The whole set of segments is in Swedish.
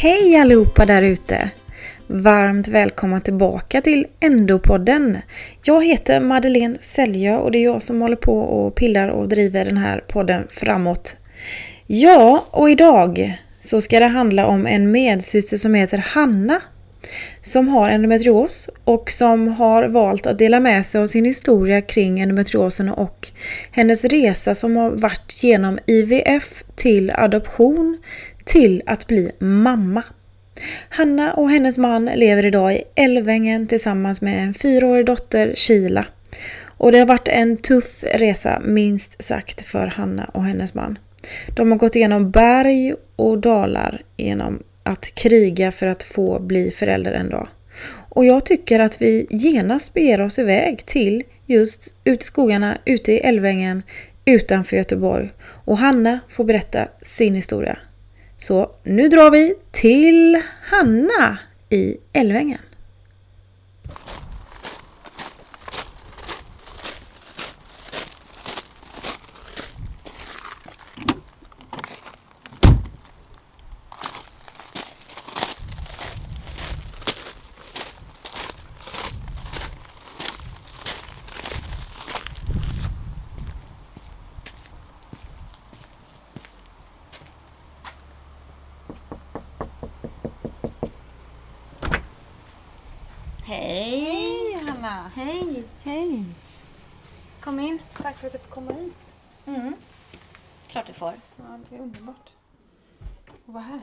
Hej allihopa där ute! Varmt välkomna tillbaka till Endopodden. Jag heter Madeleine Säljö och det är jag som håller på och pillar och driver den här podden framåt. Ja, och idag så ska det handla om en medsyster som heter Hanna som har endometrios och som har valt att dela med sig av sin historia kring endometriosen och hennes resa som har varit genom IVF till adoption till att bli mamma. Hanna och hennes man lever idag i Älvängen tillsammans med en fyraårig dotter, Kila. Och det har varit en tuff resa, minst sagt, för Hanna och hennes man. De har gått igenom berg och dalar genom att kriga för att få bli förälder en dag. Och jag tycker att vi genast beger oss iväg till just ut i skogarna, ute i Älvängen, utanför Göteborg. Och Hanna får berätta sin historia. Så nu drar vi till Hanna i Älvängen. Hej! Hej Hanna! Hej! Hej! Kom in. Tack för att jag får komma hit. Mm. Klart du får. Ja, det är underbart. att vara här.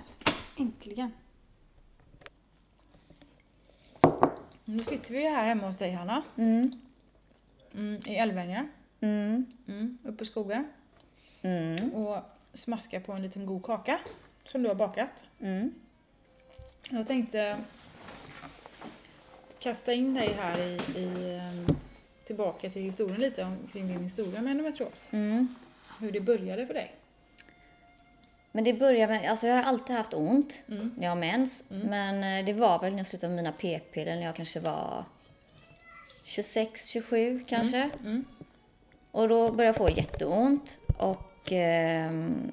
Äntligen. Nu sitter vi här hemma hos dig Hanna, Mm. mm, i Älvängen, Mm. mm, uppe i skogen Mm. och smaskar på en liten god kaka som du har bakat. Mm. Jag tänkte kasta in dig här i, i ehm, tillbaka till historien lite om, kring din historia med endometrios. Mm. Hur det började för dig. Men det börjar med, alltså jag har alltid haft ont Mm. när jag har mens. Men eh, det var väl när jag slutade med mina p-piller när jag kanske var 26, 27 kanske. Mm. Och då började jag få jätteont och ehm,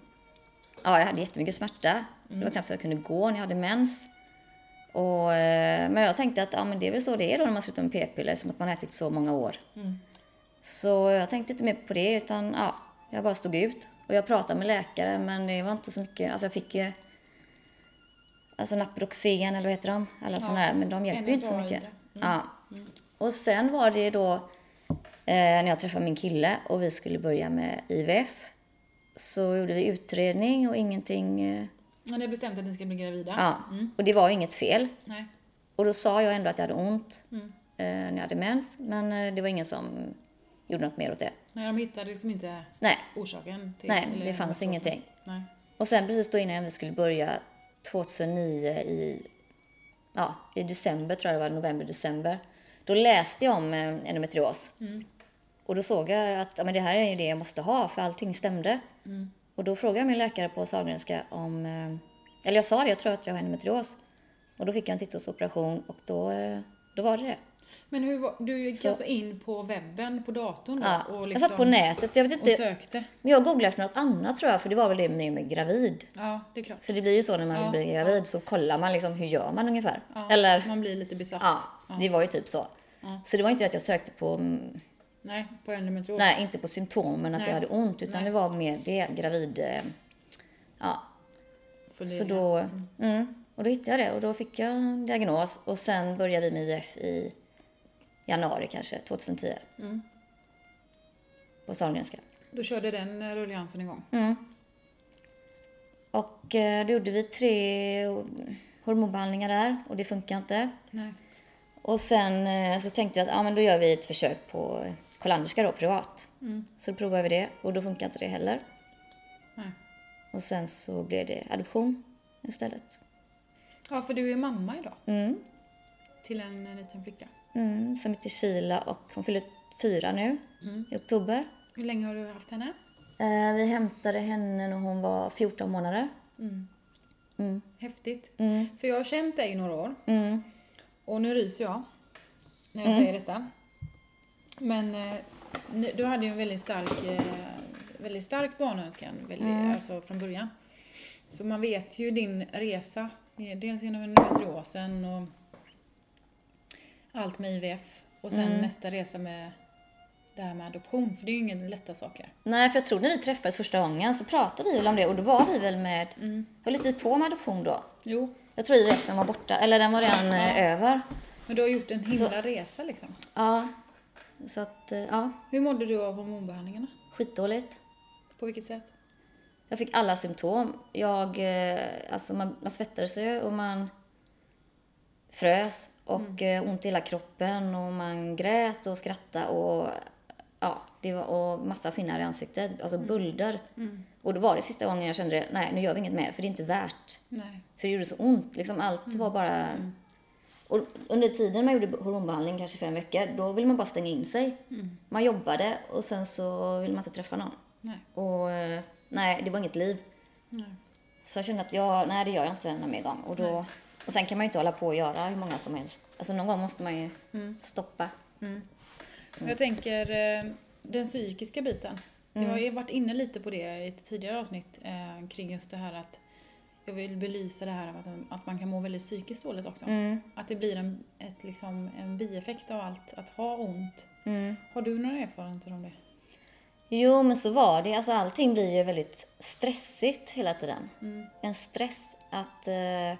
ja, jag hade jättemycket smärta. Det var knappt så jag kunde gå när jag hade mens. Och, eh, men jag tänkte att ja, men det är väl så det är då när man slutar med p-piller, som att man har ätit så många år. Mm. Så jag tänkte inte mer på det utan ja, jag bara stod ut. Och jag pratade med läkare men det var inte så mycket, alltså jag fick ju Alltså Naproxen eller vad heter de? Alla sådana där, men de hjälper ju inte så mycket. Ja. Och sen var det då eh, när jag träffade min kille och vi skulle börja med IVF. Så gjorde vi utredning och ingenting, eh, Men ni har bestämt att ni ska bli gravida? ja, och det var inget fel. Nej. Och då sa jag ändå att jag hade ont Mm. eh, när jag hade mens, men eh, det var ingen som gjorde något mer åt det. Nej, de hittade liksom inte Nej, orsaken till nej, det fanns ingenting. Nej. Och sen precis då innan vi skulle börja 2009 i, ja, i december tror jag det var, november, december. Då läste jag om eh, endometrios. Och då såg jag att ja, men det här är ju det jag måste ha för allting stämde. Och då frågade jag min läkare på Sahlgrenska om, eh, eller jag sa det, jag tror att jag har endometrios. Och då fick jag en titthålsoperation och då, eh, då var det det. Men hur var, du gick Så- alltså in på webben, på datorn då? Ja, och jag satt på nätet, jag vet Och inte, sökte? men jag googlade efter något annat tror jag, för det var väl det med, med gravid. Ja, det är klart. För det blir ju så när man Ja, vill bli gravid så kollar man liksom hur gör man ungefär. Ja, Eller, Man blir lite besatt. ja, det var ju typ så. Så det var inte det att jag sökte på, mm, Nej, på endometrios. nej inte på symptomen att Nej. jag hade ont utan Nej. det var mer det, gravid, eh, ja. Så då, mm, och då hittade jag det och då fick jag en diagnos och sen började vi med IVF i januari kanske, 2010. Mm. På Sahlgrenska. Då körde den eh, rulliansen igång. Mm. Och eh, då gjorde vi tre hormonbehandlingar där och det funkar inte. Nej. Och sen eh, så tänkte jag att ja, men då gör vi ett försök på Collanderska då, privat. Mm. Så då provade vi det och då funkar inte det heller. Nej. Och sen så blev det adoption istället. Ja, för du är mamma idag. Mm. Till en, liten flicka. Mm, som heter Sheila och hon fyller fyra nu Mm. i oktober. Hur länge har du haft henne? Eh, vi hämtade henne när hon var 14 månader. Mm. Mm. Häftigt. Mm. För jag har känt dig i några år. Mm. Och nu ryser jag. När jag säger detta. Men eh, du hade ju en väldigt stark, eh, väldigt stark barnönskan väldigt, Mm. alltså från början. Så man vet ju din resa är Dels genom endometriosen och allt med IVF. Och sen Mm. nästa resa med det här med adoption. För det är ju inga lätta saker. Nej, för jag tror när vi träffades första gången så pratade vi väl om det och då var vi väl med, Mm. höll lite på med adoption då. Jo, Jag tror IVF var borta, eller den var redan eh, över. men du har gjort en himla resa liksom. Ja, så att, eh, ja, Hur mådde du av hormonbehandlingarna? skitdåligt. På vilket sätt? Jag fick alla symptom. Jag, eh, alltså man, man svettades ju och man frös och eh, ont i hela kroppen och man grät och skrattade och ja, det var och massa finnar i ansiktet, alltså bulder. Och då var det sista gången jag kände det, nej nu gör vi inget mer för det är inte värt. Nej. För det gjorde så ont, liksom allt var bara... Och under tiden man gjorde hormonbehandling, kanske fem veckor, då ville man bara stänga in sig. Man jobbade och sen så ville man inte träffa någon. Nej. Och eh, nej, det var inget liv. Nej. Så jag kände att jag, nej det gör jag inte en mer gång. Och, då, och sen kan man ju inte hålla på och göra hur många som helst. Alltså någon gång måste man ju stoppa. Jag tänker eh, den psykiska biten. Jag har ju Mm. varit inne lite på det i ett tidigare avsnitt eh, kring just det här att jag vill belysa det här att, att man kan må väldigt psykiskt dåligt också. Mm, Att det blir en, ett, liksom, en bieffekt av allt, att ha ont. mm. Har du några erfarenheter om det? Jo, men så var det. Alltså allting blir ju väldigt stressigt hela tiden. Mm. En stress att eh,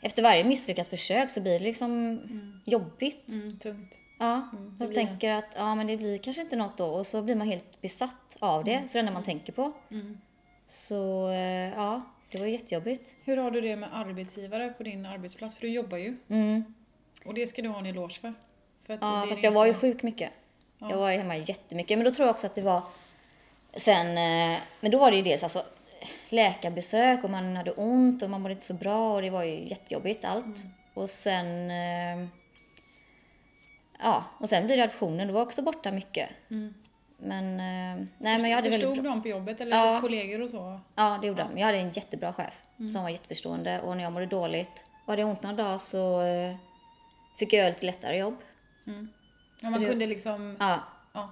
efter varje misslyckat försök så blir det liksom jobbigt. Mm, tungt. Ja, Mm, det. tänker att ja, men det blir kanske inte något då och så blir man helt besatt av det. Så det är det man tänker på. Mm. Så eh, ja, det var jättejobbigt. Hur har du det med arbetsgivare på din arbetsplats? För du jobbar ju. Mm. Och det ska du ha en eloge för. för att Ja, fast jag var ju sjuk mycket. Ja. Jag var ju hemma jättemycket. Men då tror jag också att det var sen, eh, men då var det ju dels alltså läkarbesök och man hade ont och man mådde inte så bra och det var ju jättejobbigt allt. Mm. Och sen, eh, ja, och sen blir det adoptionen, då var också borta mycket. Mm. Men, eh, nej men jag hade Förstod väldigt de på jobbet eller Ja. kollegor och så? ja det gjorde de. Jag hade en jättebra chef Mm. som var jätteförstående och när jag mådde dåligt hade jag ont några dagar så eh, fick jag lite lättare jobb. Ja, Så man det- kunde liksom... Ja, Ja.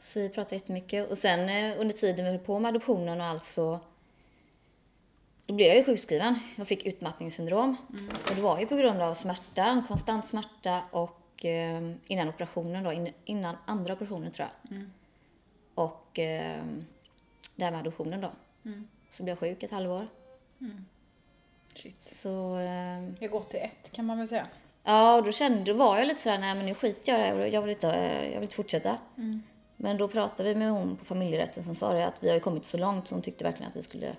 Så vi pratade jättemycket. Och sen under tiden vi höll på med adoptionen och allt så då blev jag ju sjukskriven. Jag fick utmattningssyndrom. Och det var ju på grund av smärta, konstant smärta och eh, innan operationen då, in, innan andra operationen tror jag. Och eh, det här med adoptionen då. Mm. Så blev jag sjuk ett halvår. Shit. Så eh, Jag gått till ett kan man väl säga. ja, och då kände, då var jag lite sådär, nej men nu skiter jag i det här. jag vill inte, eh, jag vill inte fortsätta. Men då pratade vi med hon på familjerätten som sa det att vi har ju kommit så långt så hon tyckte verkligen att vi skulle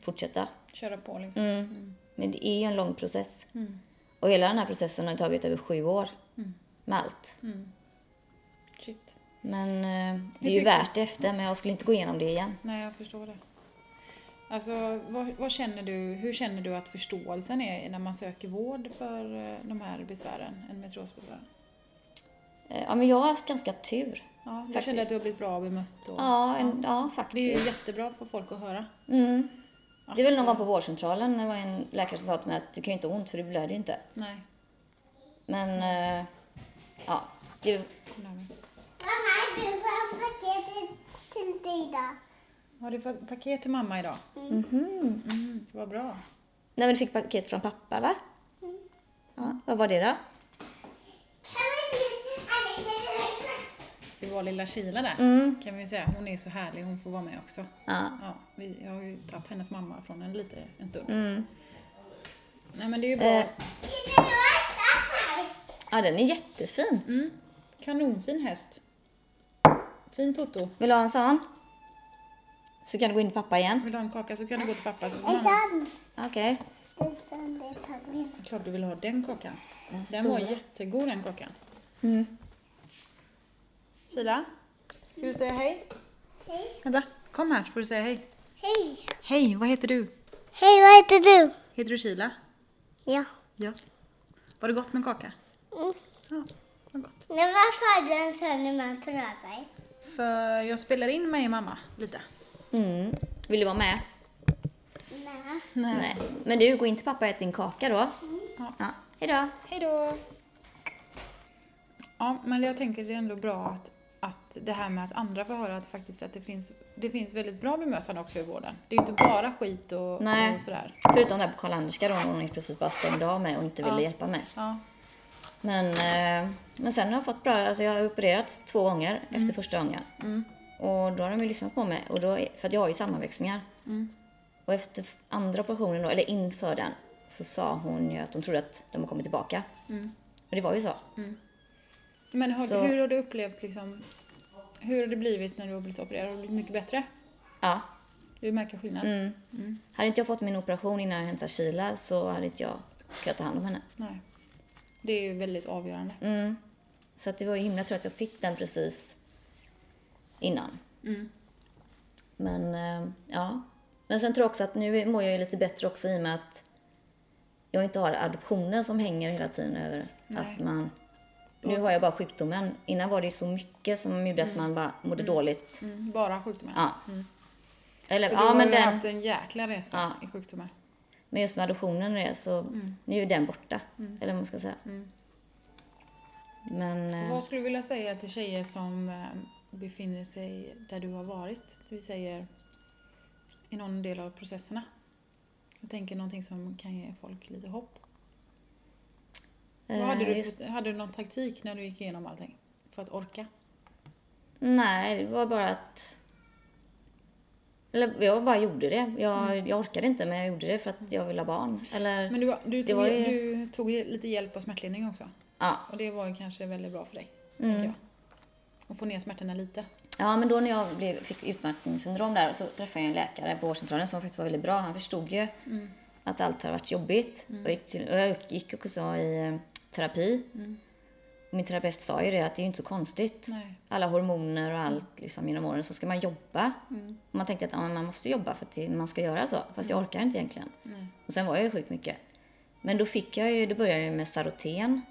fortsätta. Köra på liksom. Mm. Men det är ju en lång process. Mm. Och hela den här processen har ju tagit över sju år. Med allt. Shit. Men eh, det är ju värt det efter, men jag skulle inte gå igenom det igen. Nej, jag förstår det. Alltså, vad, vad känner du, hur känner du att förståelsen är när man söker vård för eh, de här besvären, endometriosbesvären? Eh, Ja, men jag har haft ganska tur. Ja, jag Faktiskt. känner att du har blivit bra bemött och... Ja, en, ja Det är ju faktiskt. jättebra för folk att höra. Mm. Det är väl någon gång på vårdcentralen, det var en läkare som sa till mig att du kan ju inte ha ont för du blöder ju inte. Nej, Men, eh, ja. Det, kom närmare. Vad har du för paket till dig då? Har du fått paket till mamma idag? mhm. Mm, vad bra. Nej men du fick paket från pappa va? Ja, vad var det då? Kan vi inte... Var lilla Kila där, Mm. kan vi ju säga. Hon är så härlig, hon får vara med också. Ja. Ja, vi, jag har ju tagit hennes mamma från en lite en stund. Mm. Nej men det är ju bra. Eh, ja, den är jättefin. Mm. Kanonfin häst. Fin Toto. Vill du ha en sån? Så kan du gå in till pappa igen. Vill du ha en kaka så kan du gå till pappa. Så En sån. Okej. In. klart du vill ha den kakan. Den Den var jättegod den kakan. Mm. Kila, ska du säga hej? Hej. Vänta, kom här så får du säga hej. Hej. Hej, vad heter du? Hej, vad heter du? Heter du Kila? Ja. Ja. Var det gott med kaka? Mm. Ja, vad gott. När var fadern sa när man pratar? För jag spelar in mig och mamma lite. Mm. Vill du vara med? Nej. Nej. Men du, gå in till pappa och ät din kaka då. Ja. Ja. Hejdå. Hej då! Ja, men jag tänker det är ändå bra att att det här med att andra får höra att faktiskt att det finns, det finns väldigt bra bemötande också i vården. Det är ju inte bara skit och, Nej. och sådär. Förutom där på Karl-Anderska då, hon precis bara stängde av mig och inte ville Ja. hjälpa mig. Ja. Men, eh, men sen har jag fått bra, alltså jag har opererats två gånger efter första gången. Mm. Och då har de ju lyssnat på mig, och då, för att jag har ju sammanväxningar. Mm. Och efter andra operationen då, eller inför den, så sa hon ju att hon trodde att de har kommit tillbaka. Mm. Och det var ju så. Men har, Så- hur har du upplevt liksom, hur har det blivit när du har blivit opererad? Har det blivit mycket bättre? Ja. Du märker skillnad? Mm. Hade inte jag fått min operation innan jag hämtade Kila så hade inte jag kunnat ta hand om henne. Nej. Det är ju väldigt avgörande. Mm. Så att det var ju himla tur att jag fick den precis innan. Mm. Men eh, ja. Men sen tror jag också att nu mår jag ju lite bättre också i och med att jag inte har adoptionen som hänger hela tiden över Nej. att man... Nu har jag bara sjukdomen. Innan var det så mycket som gjorde att man bara mådde dåligt. Mm. Bara sjukdomen? Ja. Eller, ja men den... haft en jäkla resa Ja. i sjukdomar. Men just med adoptionen och det så nu är den borta. Eller vad man ska säga. Mm. Men... eh, Vad skulle du vilja säga till tjejer som eh, befinner sig där du har varit? Vi säger i någon del av processerna. Jag tänker någonting som kan ge folk lite hopp. Vad hade, eh, du, just- för- hade du någon taktik när du gick igenom allting? För att orka? Nej, det var bara att... Eller jag bara gjorde det. Jag, jag orkade inte men jag gjorde det för att jag ville ha barn. Eller... Mm. Men du, du, tog, ju- du tog lite hjälp av smärtlindring också. Ja. Och det var kanske väldigt bra för dig. Mm. Jag. Och få ner smärtorna lite. ja, men då när jag blev, fick utmattningssyndrom där så träffade jag en läkare på vårdcentralen som faktiskt var väldigt bra. Han förstod ju Mm. att allt hade varit jobbigt. Och, gick till, och jag gick också i eh, terapi. Mm. Min terapeut sa ju det att det är ju inte så konstigt. Nej. Alla hormoner och allt liksom genom åren så ska man jobba. Mm. Och man tänkte att ja, man måste jobba för att det, man ska göra så. Fast jag orkar inte egentligen. Nej. Och sen var jag ju sjuk mycket. Men då fick jag ju, då började ju med Saroten.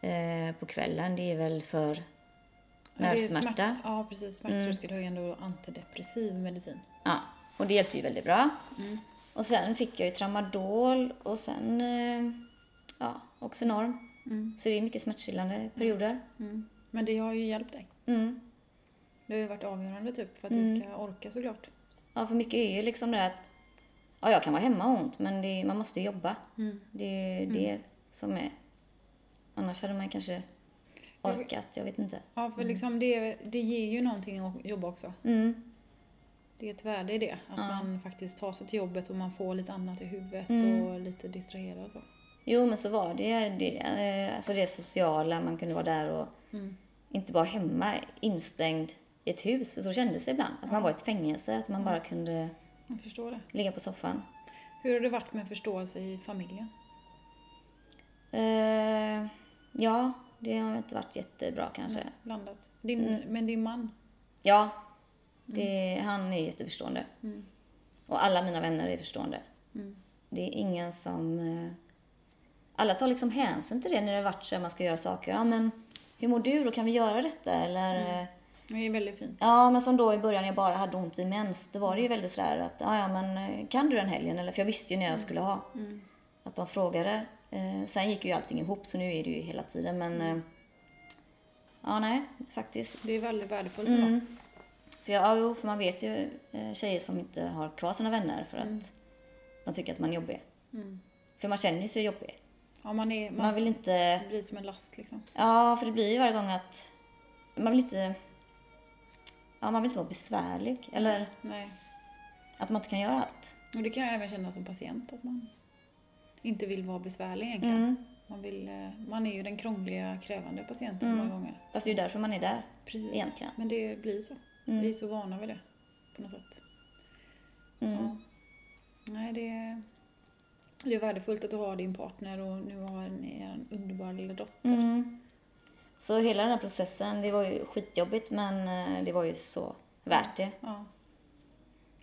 Eh, på kvällen, det är väl för det nervsmärta. smärt- Ja, precis. Smärttröskelhöjande och antidepressiv medicin. Ja, och det hjälpte ju väldigt bra. Mm. Och sen fick jag ju tramadol och sen eh, ja, Oxenorm. Mm. Så det är mycket smärtstillande perioder. Mm. Men det har ju hjälpt dig. Mm. Det har ju varit avgörande typ för att Mm. du ska orka såklart. Ja, för mycket är ju liksom det att ja, jag kan vara hemma och ont men det, man måste ju jobba. Mm. Det är det som är... Annars hade man kanske orkat, jag vet inte. Ja, för liksom det, det ger ju någonting att jobba också. Mm. Det är ett värde i det. Att man faktiskt tar sig till jobbet och man får lite annat i huvudet Mm. och lite distraherad och så. Jo, men så var det. det eh, alltså det sociala, man kunde vara där och Mm. inte bara hemma instängd i ett hus. För så kändes det ibland. Att man var i ett fängelse, att man bara kunde Jag förstår det. ligga på soffan. Hur har det varit med förståelse i familjen? Eh, ja, det har inte varit jättebra kanske. Nej, Blandat. Din, Mm. Men din man? Ja, det, han är jätteförstående. Mm. Och alla mina vänner är förstående. Mm. Det är ingen som... Alla tar liksom hänsyn till det när det varit så man ska göra saker. Ja, men hur mår du? Då kan vi göra detta. Eller... eh, Det är väldigt fint. Ja, men som då i början jag bara hade ont vid mens. Då var det ju väldigt sådär att, ja, ja men eh, kan du den helgen? Eller, för jag visste ju när jag skulle ha. Mm. Att de frågade. Eh, sen gick ju allting ihop så nu är det ju hela tiden. Men eh, ja, nej, faktiskt. Det är väldigt värdefullt. Mm. För, jag, ja, för man vet ju tjejer som inte har kvar sina vänner för att de tycker att man är jobbig. Mm. För man känner ju sig jobbig. Ja, man, är, man, Man vill inte... blir som en last liksom. Ja, för det blir ju varje gång att man vill inte... Ja, man vill inte vara besvärlig. Eller Nej. att man inte kan göra allt. Och det kan jag även känna som patient att man inte vill vara besvärlig egentligen. Mm. Man, vill, eh, man är ju den krångliga, krävande patienten Mm. många gånger. Fast det är ju därför man är där Precis. egentligen. Men det blir så. Mm. Vi är så vana vid det på något sätt. Det är värdefullt att du har din partner och nu har ni en underbar lilla dotter. Mm. Så hela den här processen, det var ju skitjobbigt men eh, det var ju så värt det. Ja.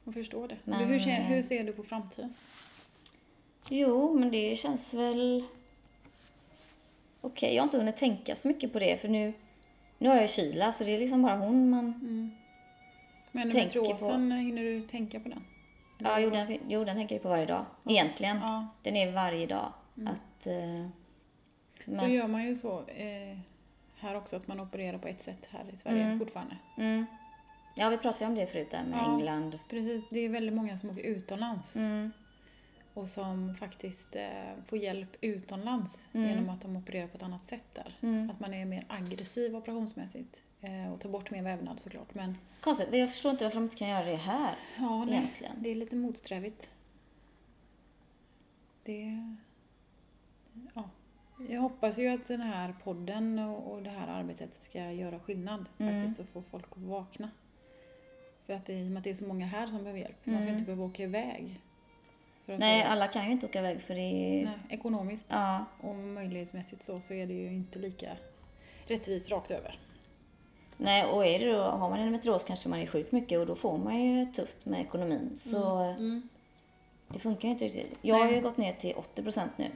Jag förstår det. Men, hur, ser, eh, hur ser du på framtiden? Jo, men det känns väl okej. Jag har inte hunnit tänka så mycket på det för nu, nu har jag Kila så det är liksom bara hon man... Mm. Men tänker endometriosen, hinner du tänka på den? Ja, jo den, tänker jag på varje dag. Egentligen. Ja, Den är varje dag. Att... Eh, så men, gör man ju så. Eh, här också, att man opererar på ett sätt här i Sverige Mm. fortfarande. Mm. Ja, vi pratade ju om det förut där med Ja. England. Precis, det är väldigt många som åker utomlands Mm. Och som faktiskt eh, får hjälp utomlands Mm. genom att de opererar på ett annat sätt där. Mm. Att man är mer aggressiv operationsmässigt eh, och tar bort mer vävnad såklart. Men Konstigt, jag förstår inte varför de inte kan göra det här ja, nej, egentligen. det är lite motsträvigt. Det... Ja. Jag hoppas ju att den här podden och, det här arbetet ska göra skillnad Mm. faktiskt och få folk att vakna. För att det, i och med att det är så många här som behöver hjälp. Man ska Mm. inte behöva åka iväg. Nej, alla kan ju inte åka iväg för det är... nej, ekonomiskt Ja, och möjlighetsmässigt så, så är det ju inte lika rättvist rakt över. nej, och är det då, har man endometrios kanske man är sjuk mycket och då får man ju tufft med ekonomin. Så Mm. det funkar ju inte riktigt. Jag har ju Nej. gått ner till 80% nu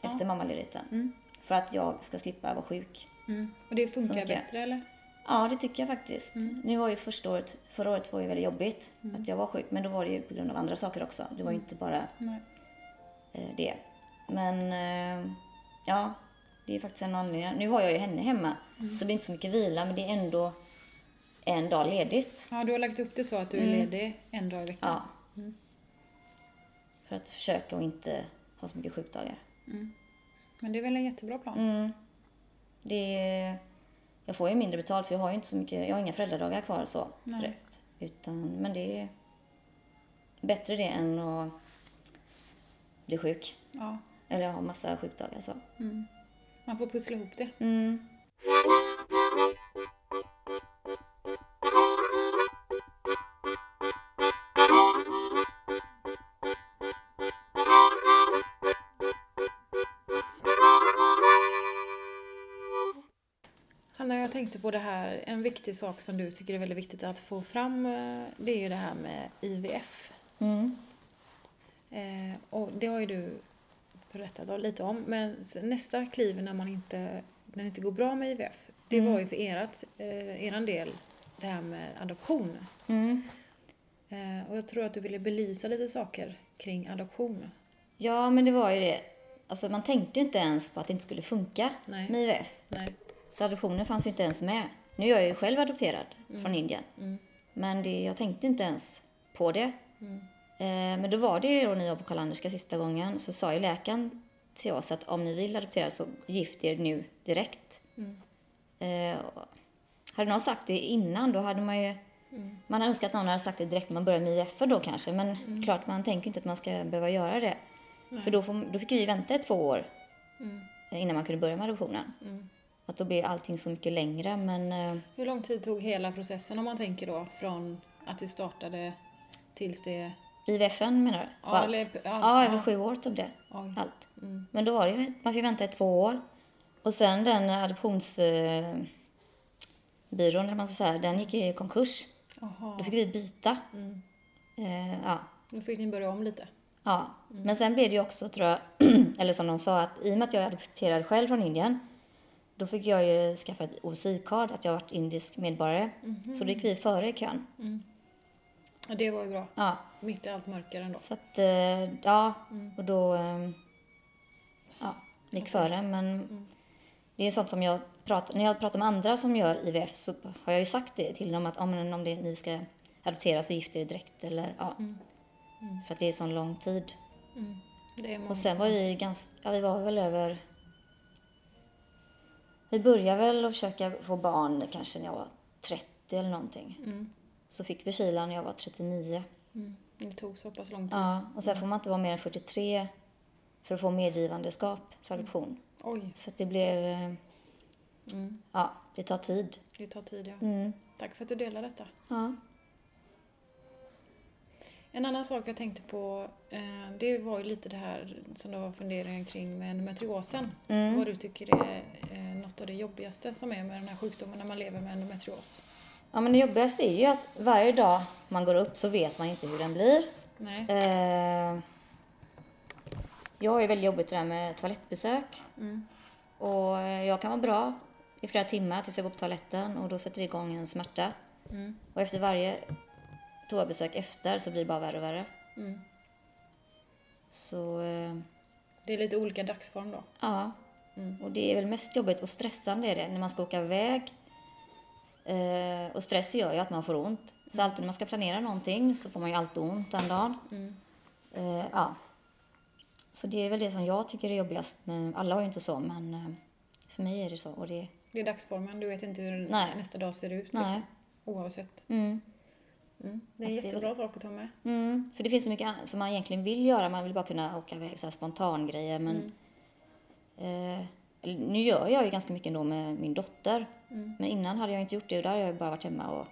Ja. efter mammaledigheten. Mm. För att jag ska slippa vara sjuk. Mm. Och det funkar bättre eller? Ja, det tycker jag faktiskt. Mm. Nu var ju första året, förra året var ju väldigt jobbigt att jag var sjuk, men då var det ju på grund av andra saker också. Det var ju inte bara eh, det. Men eh, ja, det är faktiskt en anledning. Nu har jag ju henne hemma, Mm. så det blir inte så mycket vila, men det är ändå en dag ledigt. Ja, du har lagt upp det så att du är Mm. ledig en dag i veckan. Ja. För att försöka och inte ha så mycket sjukdagar. Men det är väl en jättebra plan? Mm. Det, jag får ju mindre betalt för jag har ju inte så mycket, jag har inga föräldradagar kvar så Nej. direkt. Utan, men det är bättre det än att bli sjuk. Ja. Eller ha massa sjukdagar så. Mm. Man får pussla ihop det. Mm. Tänkte på det här, en viktig sak som du tycker är väldigt viktigt att få fram, eh, det är ju det här med IVF. Mm. Eh, och det har ju du berättat lite om, men nästa kliv när man inte, när det inte går bra med IVF, det Mm. var ju för erat, eh, eran del det här med adoption. Mm. Eh, och jag tror att du ville belysa lite saker kring adoption. Ja, men det var ju det. Alltså man tänkte ju inte ens på att det inte skulle funka Nej. med IVF. Nej. Så adoptionen fanns ju inte ens med. Nu är jag ju själv adopterad från Indien. Mm. Men det, jag tänkte inte ens på det. Mm. Eh, men då var det ju då när jag var på Karl-Anderska sista gången så sa ju läkaren till oss att om ni vill adoptera så gift er nu direkt. Mm. Eh, hade någon sagt det innan då hade man ju Mm. man hade önskat att någon hade sagt det direkt när man började med IVF då kanske men klart man tänker inte att man ska behöva göra det. Nej. För då, får, då fick vi vänta i två år Mm. innan man kunde börja med adoptionen. Mm. Att då blir allting så mycket längre men eh, Hur lång tid tog hela processen om man tänker då från att det startade tills det... IVFen menar du? Ja, allt? eller- ja, ja, över sju år tog det. Oj. Allt. Mm. Men då var det ju, man fick vänta i två år. Och sen den adoptionsbyrån, eh, eller man ska säga, den gick i konkurs. Jaha. Då fick vi byta. Mm. Eh, ja. Då fick ni börja om lite. ja. Men sen blev det ju också, tror jag, eller som de sa, att i och med att jag är adopterad själv från Indien, då fick jag ju skaffa ett OSI-card, att jag varit indisk medborgare. Så då gick vi före i kön. Ja, det var ju bra. Ja. Mitt i allt mörker ändå. Så att, eh, ja, och då, eh, ja, gick före. Men det är sånt som jag pratar, när jag pratar med andra som gör IVF så har jag ju sagt det till dem att men om det, ni ska adoptera så gifter er direkt eller ja. För att det är sån lång tid. Och sen var vi ganska, ja vi var väl över, vi började väl att försöka få barn kanske när jag var 30 eller någonting. Mm. Så fick vi Kila när jag var 39. Mm. Det tog så pass lång tid. Ja, och sen får man inte vara mer än 43 för att få medgivandeskap för adoption. Oj, Så det blev, eh, Mm. ja, det tar tid. det tar tid ja. Mm. Tack för att du delade detta. Ja. En annan sak jag tänkte på, eh, det var ju lite det här som du har funderingar kring med endometriosen. Mm. Vad du tycker är eh, något av det jobbigaste som är med den här sjukdomen när man lever med endometrios. ja, men det jobbigaste är ju att varje dag man går upp så vet man inte hur den blir. Nej. Eh, jag har ju väldigt jobbigt det där med toalettbesök. Mm. Och jag kan vara bra i flera timmar tills jag går på toaletten och då sätter det igång en smärta. Mm. Och efter varje toabesök efter så blir det bara värre och värre. Mm. Så eh, Det är lite olika dagsform då. ja, Mm. Och det är väl mest jobbigt och stressande är det när man ska åka iväg. Eh, och stress gör ju att man får ont. Så alltid när man ska planera någonting så får man ju alltid ont den dagen. Mm. Eh, ja. Så det är väl det som jag tycker är jobbigast. Men alla har ju inte så, men för mig är det så. Och det, Det är dagsformen, du vet inte hur Nej. nästa dag ser ut. Nej. Liksom. Oavsett. mm. Mm. Det är en jättebra sak att ta med. Mm, för det finns så mycket som man egentligen vill göra. Man vill bara kunna åka iväg så här spontangrejer. Men eh, eller nu gör jag ju ganska mycket ändå med min dotter. Men innan hade jag inte gjort det. Där har jag bara varit hemma och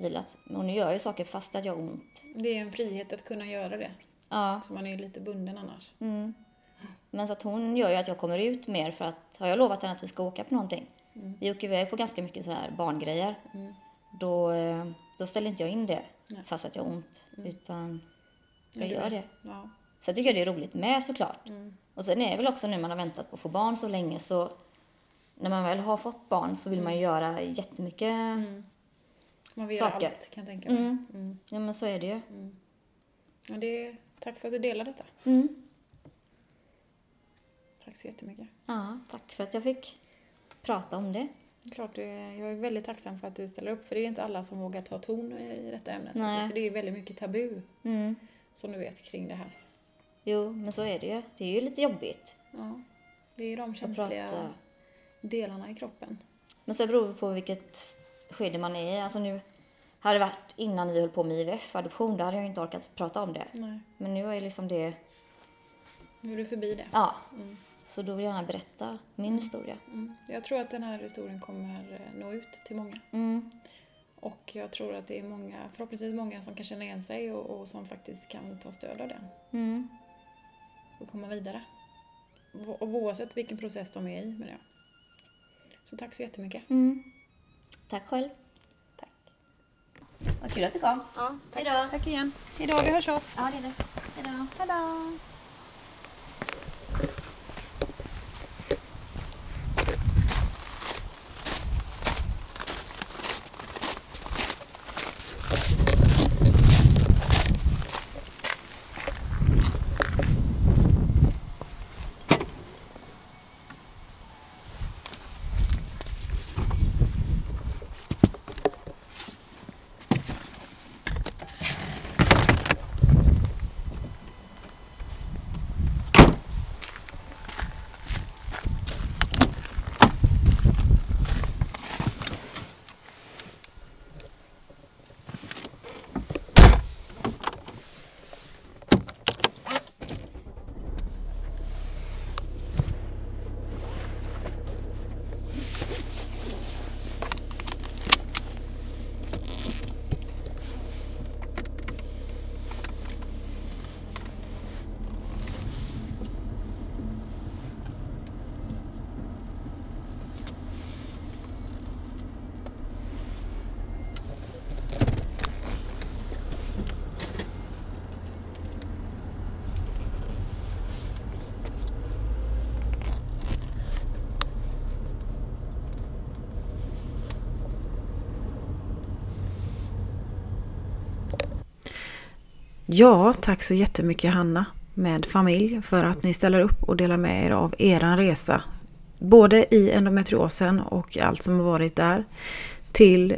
vilat. Och nu gör jag ju saker fast att jag har ont. Det är en frihet att kunna göra det. Ja. Så man är ju lite bunden annars. Mm. Men så att hon gör ju att jag kommer ut mer för att har jag lovat henne att vi ska åka på någonting. Vi åker iväg på ganska mycket så här barngrejer. Då, eh, då ställer inte jag in det fast att jag har ont. Utan jag gör det. Ja. Sen tycker jag det är roligt med såklart. Och sen är det väl också nu man har väntat på att få barn så länge så när man väl har fått barn så vill man ju göra jättemycket. Man vill göra Saker. allt kan jag tänka mig. Mm. Mm. Ja men så är det ju. Ja, det är, tack för att du delar detta. Mm. Tack så jättemycket. Ja, tack för att jag fick prata om det. Klart, jag är väldigt tacksam för att du ställer upp. För det är inte alla som vågar ta ton i detta ämnet. Nej. För det är väldigt mycket tabu, Mm. som du vet, kring det här. Jo, men så är det ju. Det är ju lite jobbigt Ja. Det är ju de känsliga delarna i kroppen. Men sen beror det på vilket skede man är i. Alltså nu, hade det varit innan vi höll på med IVF-adoption, då hade jag inte orkat prata om det. Nej. Men nu är liksom det, Nu är du förbi det. ja. Så då vill jag gärna berätta min historia. Mm. Jag tror att den här historien kommer nå ut till många. Mm. Och jag tror att det är många, förhoppningsvis många som kan känna igen sig och, och som faktiskt kan ta stöd av den Mm. och komma vidare. Och oavsett vilken process de är i med det. Så tack så jättemycket. Mm. Tack själv. Tack. Vad kul att du kom. Ja, tack. Hejdå. tack igen. Hejdå, vi hörs upp. Ja, det är det. Hejdå. Hejdå. Ja, tack så jättemycket Hanna med familj för att ni ställer upp och delar med er av eran resa. Både i endometriosen och allt som har varit där. Till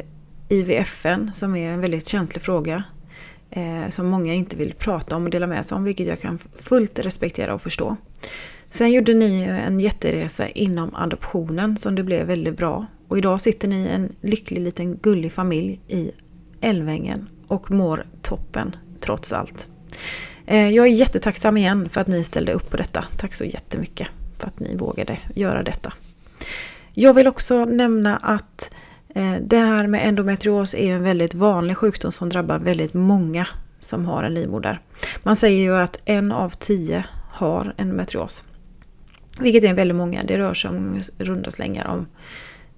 IVFN som är en väldigt känslig fråga. Eh, som många inte vill prata om och dela med sig om, vilket jag kan fullt respektera och förstå. Sen gjorde ni en jätteresa inom adoptionen som det blev väldigt bra. Och idag sitter ni en lycklig liten gullig familj i Älvängen och mår toppen trots allt. Eh, jag är jättetacksam igen för att ni ställde upp på detta. Tack så jättemycket för att ni vågade göra detta. Jag vill också nämna att eh, det här med endometrios är en väldigt vanlig sjukdom som drabbar väldigt många som har en livmoder. Man säger ju att en av tio har endometrios. Vilket är väldigt många. Det rör sig om runda slängar om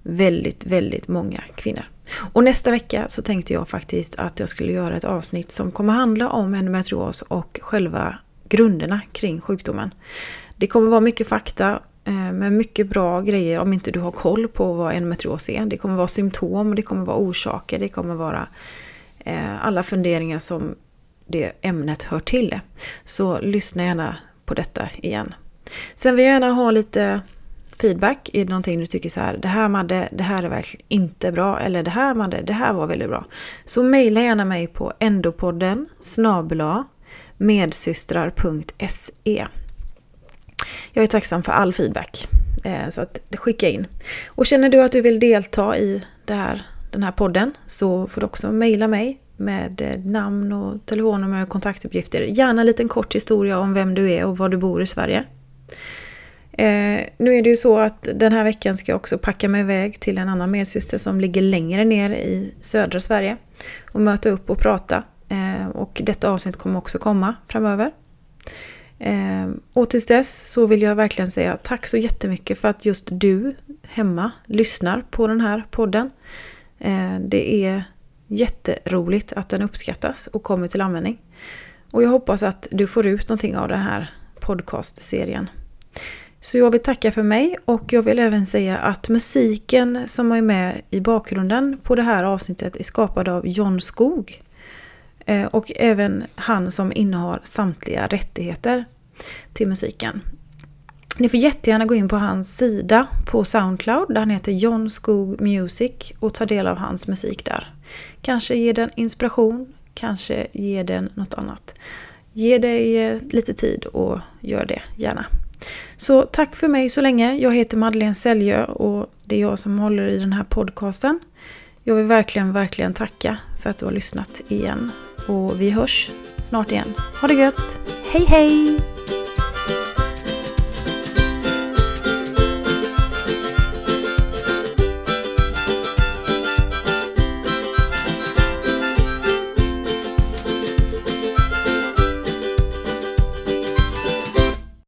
väldigt, väldigt många kvinnor. Och nästa vecka så tänkte jag faktiskt att jag skulle göra ett avsnitt som kommer handla om endometrios och själva grunderna kring sjukdomen. Det kommer vara mycket fakta eh, med mycket bra grejer om inte du har koll på vad endometrios är. Det kommer vara symptom, det kommer vara orsaker, det kommer vara eh, alla funderingar som det ämnet hör till. Så lyssna gärna på detta igen. Sen vill jag gärna ha lite feedback. Är det någonting du tycker så här, det här Madde, det här är verkligen inte bra. Eller det här Madde, det här var väldigt bra. Så mejla gärna mig på endopodden snabla medsystrar.se. Jag är tacksam för all feedback. Eh, så att skicka in. Och känner du att du vill delta i det här, den här podden så får du också mejla mig med eh, namn och telefonnummer och kontaktuppgifter. Gärna en liten kort historia om vem du är och var du bor i Sverige. Eh, nu är det ju så att den här veckan ska jag också packa mig iväg till en annan medsyster som ligger längre ner i södra Sverige och möta upp och prata. Eh, och detta avsnitt kommer också komma framöver. Eh, och tills dess så vill jag verkligen säga tack så jättemycket för att just du hemma lyssnar på den här podden. Eh, det är jätteroligt att den uppskattas och kommer till användning. Och jag hoppas att du får ut någonting av den här podcastserien. Så jag vill tacka för mig och jag vill även säga att musiken som är med i bakgrunden på det här avsnittet är skapad av John Skog. Eh, och även han som innehar samtliga rättigheter till musiken. Ni får jättegärna gå in på hans sida på Soundcloud där han heter John Skog Music och ta del av hans musik där. Kanske ger den inspiration, kanske ger den något annat. Ge dig eh, lite tid och gör det gärna. Så tack för mig så länge. Jag heter Madeleine Säljö och det är jag som håller i den här podcasten. Jag vill verkligen, verkligen tacka för att du har lyssnat igen. Och vi hörs snart igen. Ha det gött! Hej hej!